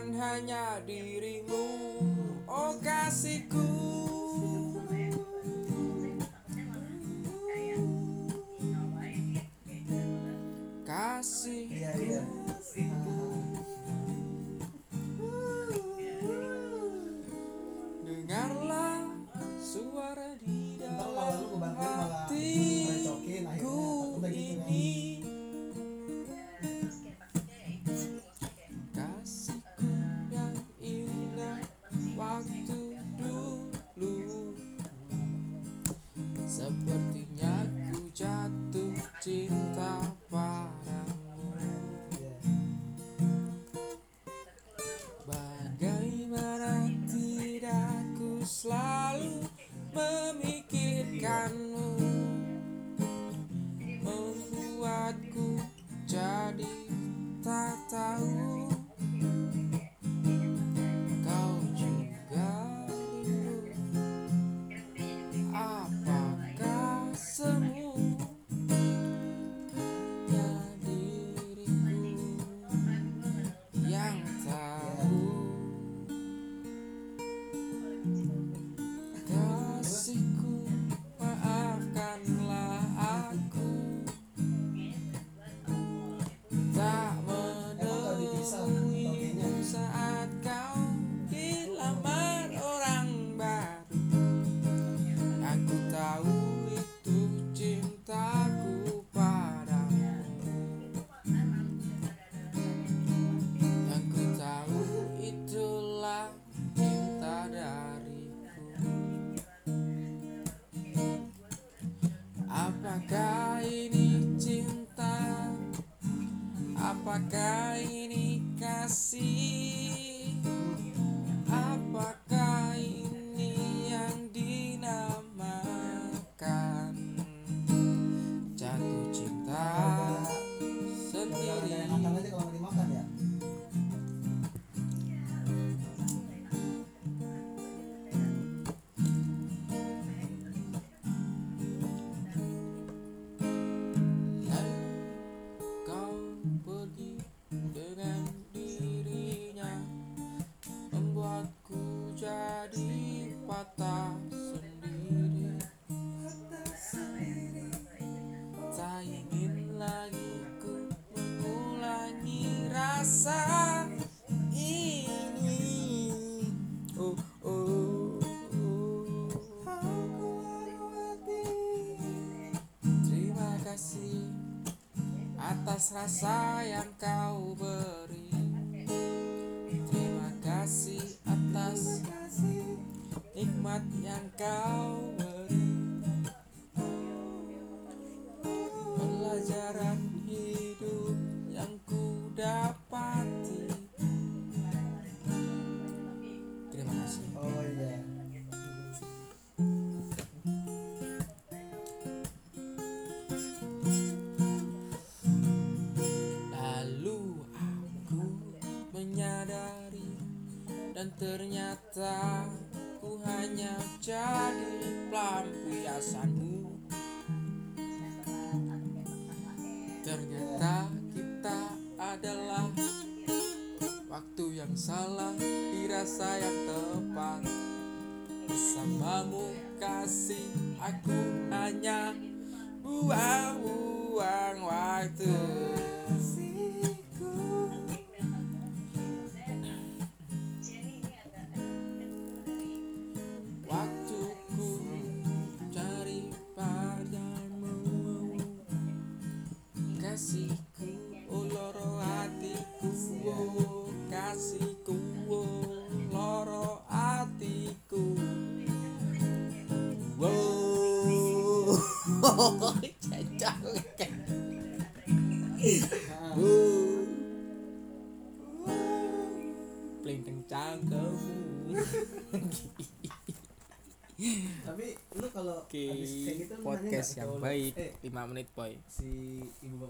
bukan hanya dirimu. Memikirkanmu Membuatku jadi tak tahu Apakah ini kasih rasa ini. Oh oh. Oh Terima kasih atas rasa yang kau beri. Terima kasih atas nikmat yang kau Dan ternyata ku hanya jadi pelampiasanmu. Ternyata kita adalah Waktu yang salah dirasa yang tepat. Bersamamu kasih aku hanya buang-buang waktu Paling kencang kamu tapi lu kalau habis kayak gitu podcast yang baik. Eh 5 menit boy. si ibu